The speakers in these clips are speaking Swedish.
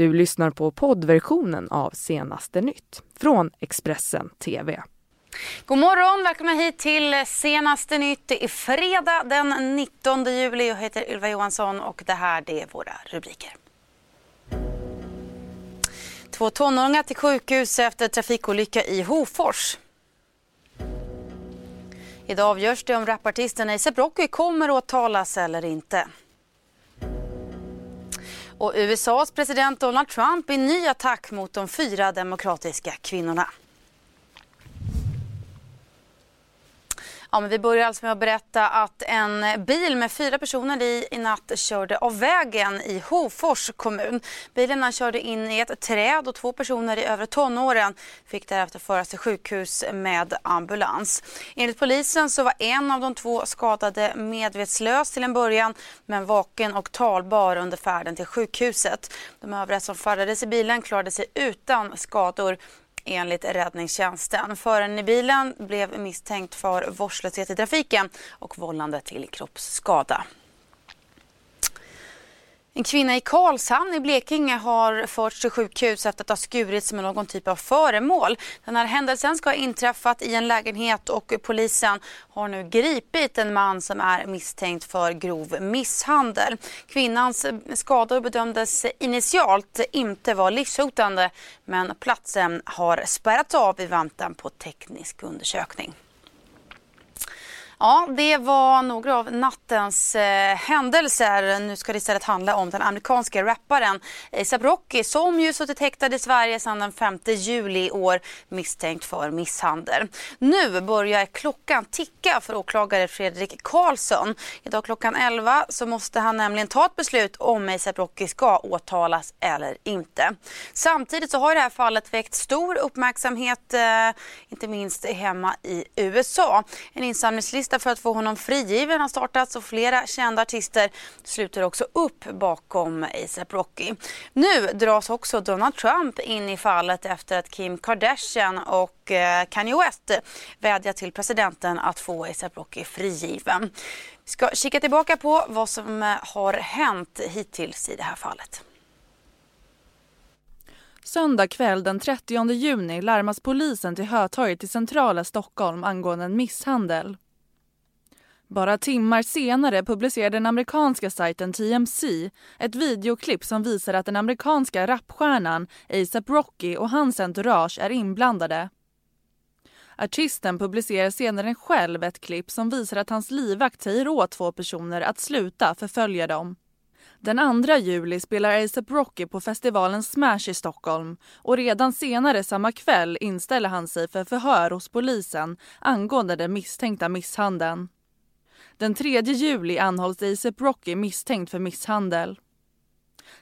Du lyssnar på poddversionen av Senaste nytt från Expressen TV. God morgon, välkomna hit till Senaste nytt. Det är fredag den 19 juli. Jag heter Ylva Johansson och det här det är våra rubriker. Två tonåringar till sjukhus efter trafikolycka i Hofors. Idag avgörs det om rapartisten ASAP Rocky kommer åtalas eller inte. Och USAs president Donald Trump i ny attack mot de fyra demokratiska kvinnorna. Ja, men vi börjar alltså med att berätta att en bil med fyra personer i, i natt körde av vägen i Hofors kommun. Bilen körde in i ett träd och två personer i övre tonåren fick därefter föras till sjukhus med ambulans. Enligt polisen så var en av de två skadade medvetslös till en början men vaken och talbar under färden till sjukhuset. De övriga som färdades i bilen klarade sig utan skador enligt räddningstjänsten. Föraren i bilen blev misstänkt för vårdslöshet i trafiken och vållande till kroppsskada. En kvinna i Karlshamn i Blekinge har förts till sjukhus efter att ha skurits med någon typ av föremål. Den här händelsen ska ha inträffat i en lägenhet och polisen har nu gripit en man som är misstänkt för grov misshandel. Kvinnans skador bedömdes initialt inte vara livshotande men platsen har spärrats av i väntan på teknisk undersökning. Ja, det var några av nattens eh, händelser. Nu ska det istället handla om den amerikanska rapparen ASAP Rocky som ju suttit häktad i Sverige sedan den 5 juli i år misstänkt för misshandel. Nu börjar klockan ticka för åklagare Fredrik Karlsson. Idag klockan 11 så måste han nämligen ta ett beslut om ASAP Rocky ska åtalas eller inte. Samtidigt så har det här fallet väckt stor uppmärksamhet, eh, inte minst hemma i USA. En insamlingslista lista för att få honom frigiven har startats och flera kända artister sluter också upp bakom ASAP Rocky. Nu dras också Donald Trump in i fallet efter att Kim Kardashian och eh, Kanye West vädjar till presidenten att få ASAP Rocky frigiven. Vi ska kika tillbaka på vad som eh, har hänt hittills i det här fallet. Söndag kväll den 30 juni larmas polisen till Hötorget i centrala Stockholm angående en misshandel. Bara timmar senare publicerade den amerikanska sajten TMC ett videoklipp som visar att den amerikanska rapstjärnan ASAP Rocky och hans entourage är inblandade. Artisten publicerar senare själv ett klipp som visar att hans livvakt säger åt två personer att sluta förfölja dem. Den 2 juli spelar ASAP Rocky på festivalen Smash i Stockholm och redan senare samma kväll inställer han sig för förhör hos polisen angående den misstänkta misshandeln. Den 3 juli anhålls ASAP Rocky misstänkt för misshandel.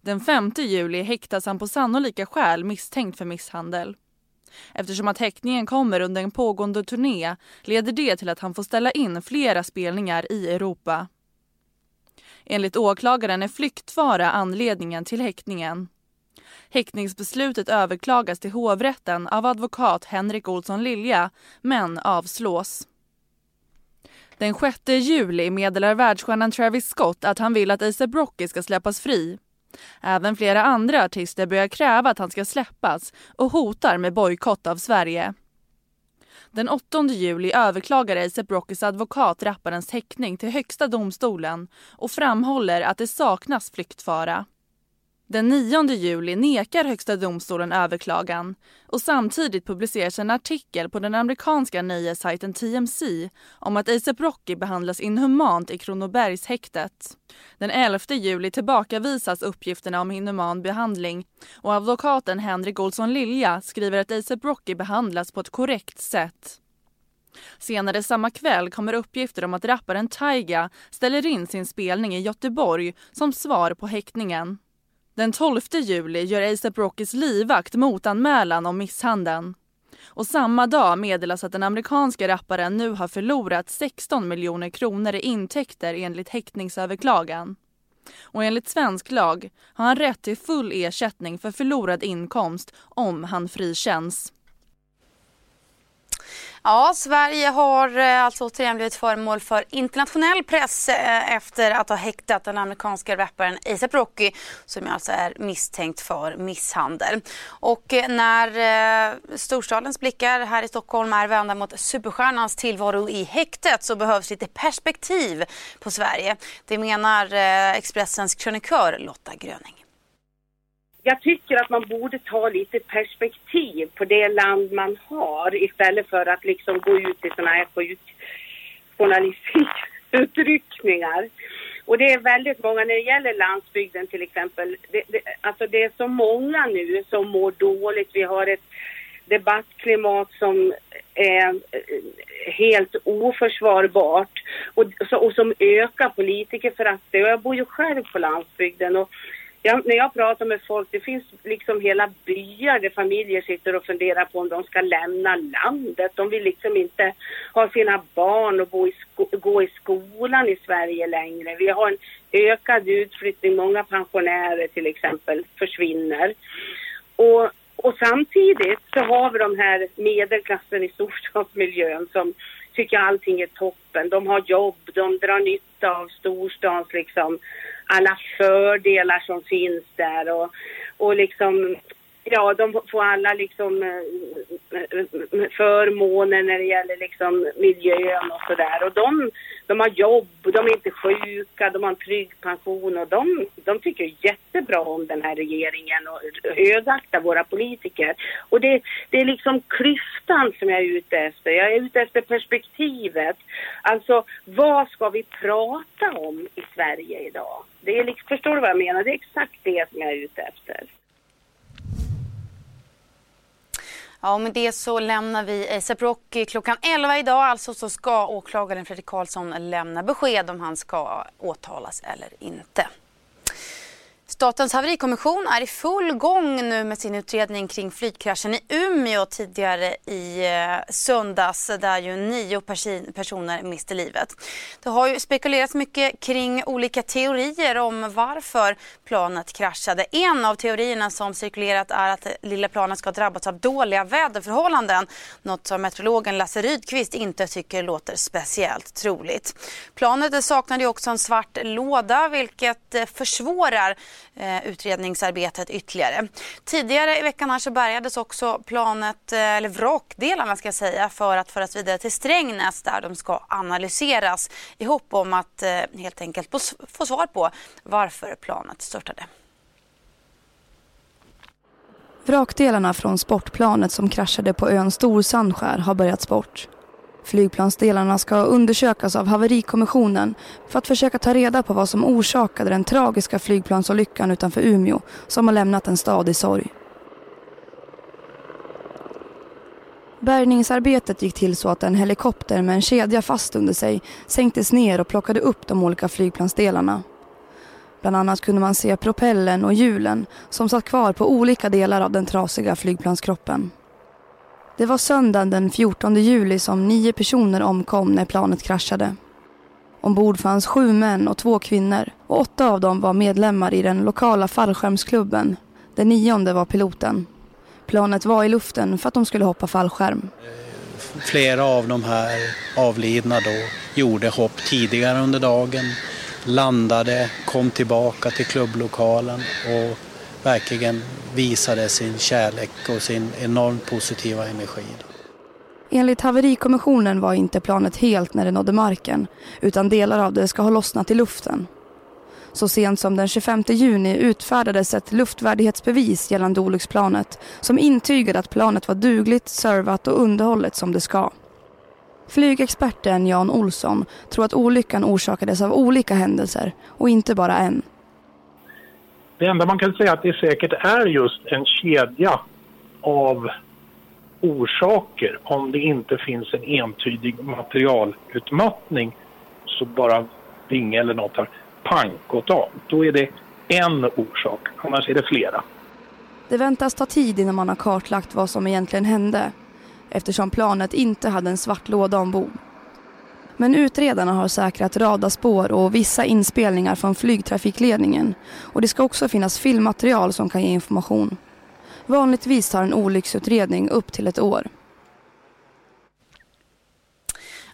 Den 5 juli häktas han på sannolika skäl misstänkt för misshandel. Eftersom att häktningen kommer under en pågående turné leder det till att han får ställa in flera spelningar i Europa. Enligt åklagaren är flyktfara anledningen till häktningen. Häktningsbeslutet överklagas till hovrätten av advokat Henrik Olsson Lilja men avslås. Den 6 juli meddelar världsstjärnan Travis Scott att han vill att ASAP Rocky ska släppas fri. Även flera andra artister börjar kräva att han ska släppas och hotar med bojkott av Sverige. Den 8 juli överklagar ASAP Rockys advokat rapparens häktning till Högsta domstolen och framhåller att det saknas flyktfara. Den 9 juli nekar Högsta domstolen överklagan och samtidigt publiceras en artikel på den amerikanska nöjessajten TMC om att ASAP Rocky behandlas inhumant i Kronobergshäktet. Den 11 juli tillbakavisas uppgifterna om inhuman behandling och advokaten Henrik Olsson Lilja skriver att ASAP Rocky behandlas på ett korrekt sätt. Senare samma kväll kommer uppgifter om att rapparen Taiga ställer in sin spelning i Göteborg som svar på häktningen. Den 12 juli gör ASAP Rockys livvakt motanmälan om misshandeln. Och samma dag meddelas att den amerikanska rapparen nu har förlorat 16 miljoner kronor i intäkter enligt häktningsöverklagan. Och enligt svensk lag har han rätt till full ersättning för förlorad inkomst om han frikänns. Ja, Sverige har eh, alltså återigen blivit föremål för internationell press eh, efter att ha häktat den amerikanska rapparen ASAP Rocky som alltså är misstänkt för misshandel. Och eh, när storstadens blickar här i Stockholm är vända mot superstjärnans tillvaro i häktet så behövs lite perspektiv på Sverige. Det menar Expressens krönikör Lotta Gröning jag tycker att man borde ta lite perspektiv på det land man har istället för att liksom gå ut i sådana här journalistikutryckningar. Och det är väldigt många, när det gäller landsbygden till exempel, det, det, alltså det är så många nu som mår dåligt. Vi har ett debattklimat som är eh, helt oförsvarbart och, och som ökar politikerföraktet. Jag bor ju själv på landsbygden och jag, när jag pratar med folk, det finns liksom hela byar där familjer sitter och funderar på om de ska lämna landet. De vill liksom inte ha sina barn och bo i gå i skolan i Sverige längre. Vi har en ökad utflyttning, många pensionärer till exempel försvinner. Och, och samtidigt så har vi de här medelklassen i storstadsmiljön som tycker allting är toppen. De har jobb, de drar nytta av storstans liksom alla fördelar som finns där och, och liksom Ja, de får alla liksom eh, eh, förmåner när det gäller liksom miljön och sådär. Och de, de har jobb, de är inte sjuka, de har en trygg pension och de, de tycker jättebra om den här regeringen och högaktar våra politiker. Och det, det är liksom klyftan som jag är ute efter. Jag är ute efter perspektivet. Alltså, vad ska vi prata om i Sverige idag? Det är liksom, förstår du vad jag menar? Det är exakt det som jag är ute efter. Ja, med det så lämnar vi ASAP Rocky klockan 11 idag. Alltså så ska åklagaren Fredrik Karlsson lämna besked om han ska åtalas eller inte. Statens haverikommission är i full gång nu med sin utredning kring flygkraschen i Umeå tidigare i eh, söndags där ju nio personer miste livet. Det har ju spekulerats mycket kring olika teorier om varför planet kraschade. En av teorierna som cirkulerat är att det lilla planet ska ha drabbats av dåliga väderförhållanden. Något som meteorologen Lasse Rydqvist inte tycker låter speciellt troligt. Planet saknade ju också en svart låda vilket eh, försvårar eh, utredningsarbetet ytterligare. Tidigare i veckan här så bärgades också planet, eh, eller vrakdelarna ska jag säga, för att föras vidare till Strängnäs där de ska analyseras i hopp om att eh, helt enkelt få svar på varför planet störtade. Vrakdelarna från sportplanet som kraschade på ön Storsandskär har börjats bort. Flygplansdelarna ska undersökas av haverikommissionen för att försöka ta reda på vad som orsakade den tragiska flygplansolyckan utanför Umeå som har lämnat en stad i sorg. Bärgningsarbetet gick till så att en helikopter med en kedja fast under sig sänktes ner och plockade upp de olika flygplansdelarna. Bland annat kunde man se propellen och hjulen som satt kvar på olika delar av den trasiga flygplanskroppen. Det var söndagen den 14 juli som nio personer omkom när planet kraschade. Ombord fanns sju män och två kvinnor och åtta av dem var medlemmar i den lokala fallskärmsklubben. Den nionde var piloten. Planet var i luften för att de skulle hoppa fallskärm. Flera av de här avlidna då gjorde hopp tidigare under dagen, landade, kom tillbaka till klubblokalen och verkligen visade sin kärlek och sin enormt positiva energi. Enligt haverikommissionen var inte planet helt när det nådde marken utan delar av det ska ha lossnat i luften. Så sent som den 25 juni utfärdades ett luftvärdighetsbevis gällande olycksplanet som intygade att planet var dugligt, servat och underhållet som det ska. Flygexperten Jan Olsson tror att olyckan orsakades av olika händelser och inte bara en. Det enda man kan säga att det säkert är just en kedja av orsaker. Om det inte finns en entydig materialutmattning så bara vinge eller något har pang gått av. Då är det en orsak, annars är det flera. Det väntas ta tid innan man har kartlagt vad som egentligen hände eftersom planet inte hade en svart låda ombord. Men utredarna har säkrat radarspår och vissa inspelningar från flygtrafikledningen och det ska också finnas filmmaterial som kan ge information. Vanligtvis tar en olycksutredning upp till ett år.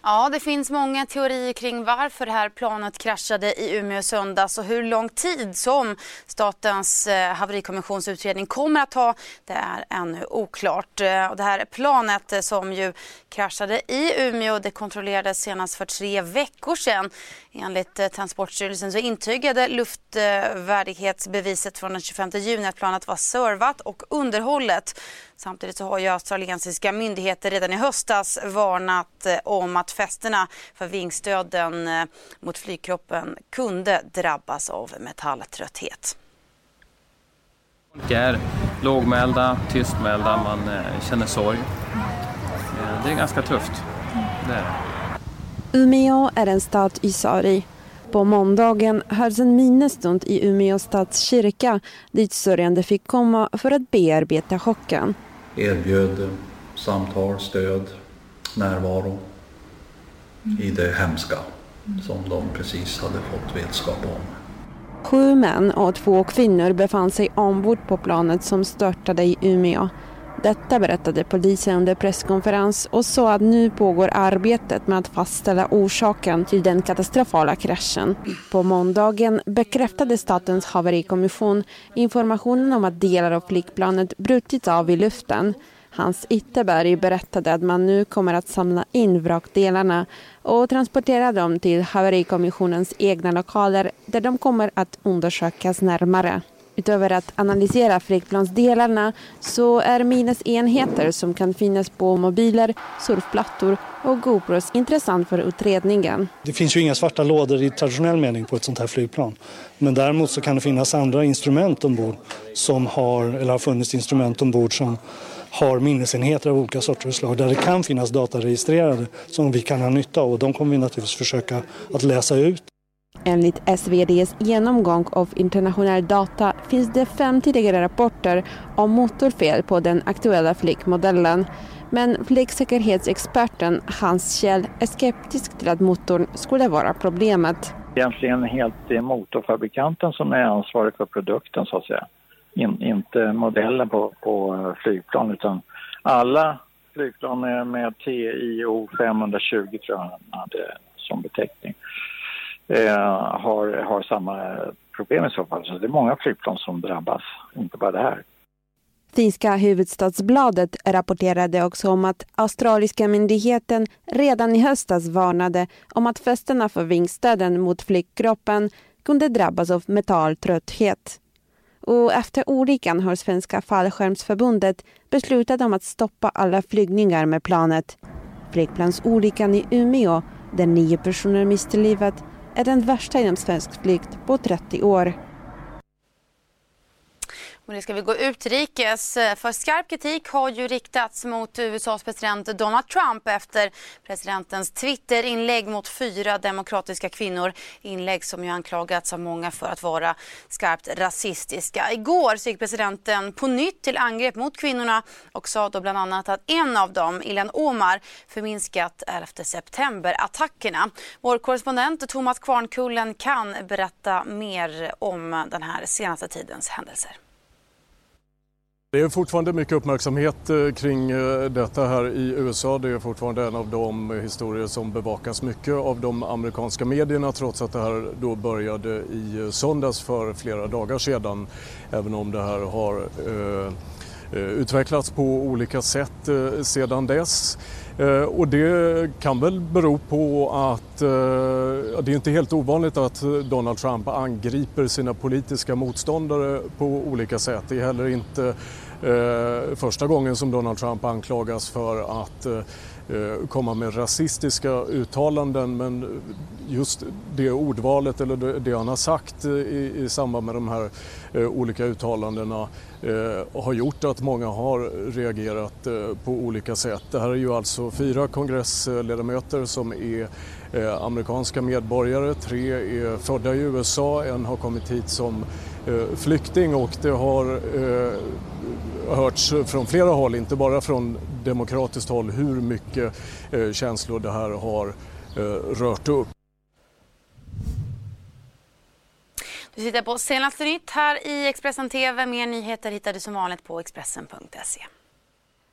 Ja, det finns många teorier kring varför det här planet kraschade i Umeå i söndags och hur lång tid som Statens eh, haverikommissions haverikommissionsutredning kommer att ta. Det är ännu oklart. Eh, och det här planet eh, som ju kraschade i Umeå det kontrollerades senast för tre veckor sedan. Enligt Transportstyrelsen så intygade luftvärdighetsbeviset från den 25 juni att planet var servat och underhållet. Samtidigt så har ju australiensiska myndigheter redan i höstas varnat om att fästena för vingstöden eh, mot flygkroppen kunde drabbas av metalltrötthet. Folk är lågmälda, tystmälda, man eh, känner sorg. Eh, det är ganska tufft. Det är Umeå är en stad i sorg. På måndagen hölls en minnesstund i Umeå stads kyrka dit sörjande fick komma för att bearbeta chocken. Erbjöd samtal, stöd, närvaro i det hemska som de precis hade fått vetskap om. Sju män och två kvinnor befann sig ombord på planet som störtade i Umeå. Detta berättade polisen under presskonferens och sa att nu pågår arbetet med att fastställa orsaken till den katastrofala kraschen. På måndagen bekräftade Statens haverikommission informationen om att delar av flygplanet brutits av i luften. Hans Itterberg berättade att man nu kommer att samla in vrakdelarna och transportera dem till haverikommissionens egna lokaler där de kommer att undersökas närmare. Utöver att analysera flygplansdelarna så är minnesenheter som kan finnas på mobiler, surfplattor och GoPros intressant för utredningen. Det finns ju inga svarta lådor i traditionell mening på ett sånt här flygplan. Men däremot så kan det finnas andra instrument ombord som har, eller har funnits instrument ombord som har minnesenheter av olika sorter och slag där det kan finnas data registrerade som vi kan ha nytta av och de kommer vi naturligtvis försöka att läsa ut. Enligt SVDs genomgång av internationell data finns det fem tidigare rapporter om motorfel på den aktuella flygmodellen. Men flygsäkerhetsexperten Hans Kjell är skeptisk till att motorn skulle vara problemet. Egentligen helt motorfabrikanten som är ansvarig för produkten så att säga in, inte modellen på, på flygplan utan alla flygplan med TIO 520 tror jag han hade som beteckning eh, har, har samma problem i så fall. Så det är många flygplan som drabbas, inte bara det här. Finska huvudstadsbladet rapporterade också om att australiska myndigheten redan i höstas varnade om att fästena för vingstöden mot flygkroppen kunde drabbas av metalltrötthet. Och efter olyckan har Svenska fallskärmsförbundet beslutat om att stoppa alla flygningar med planet. Flygplansolyckan i Umeå, där nio personer miste livet, är den värsta inom svensk flykt på 30 år. Och det ska vi gå utrikes. Eh, för skarp kritik har ju riktats mot USAs president Donald Trump efter presidentens Twitter-inlägg mot fyra demokratiska kvinnor. Inlägg som ju anklagats av många för att vara skarpt rasistiska. Igår så gick presidenten på nytt till angrepp mot kvinnorna och sa då bland annat att en av dem, Ilan Omar, förminskat 11 september-attackerna. Vår korrespondent Thomas Kvarnkullen kan berätta mer om den här senaste tidens händelser. Det är fortfarande mycket uppmärksamhet eh, kring eh, detta här i USA. Det är fortfarande en av de historier som bevakas mycket av de amerikanska medierna trots att det här då började i eh, söndags för flera dagar sedan. Även om det här har eh, utvecklats på olika sätt sedan dess. Eh, och det kan väl bero på att eh, det är inte helt ovanligt att Donald Trump angriper sina politiska motståndare på olika sätt. Det är heller inte eh, första gången som Donald Trump anklagas för att komma med rasistiska uttalanden men just det ordvalet eller det, det han har sagt i, i samband med de här eh, olika uttalandena eh, har gjort att många har reagerat eh, på olika sätt. Det här är ju alltså fyra kongressledamöter som är eh, amerikanska medborgare, tre är födda i USA, en har kommit hit som eh, flykting och det har eh, hörts från flera håll, inte bara från demokratiskt håll, hur mycket känslor det här har rört upp. Du tittar på senaste nytt här i Expressen TV. Mer nyheter hittar du som vanligt på Expressen.se.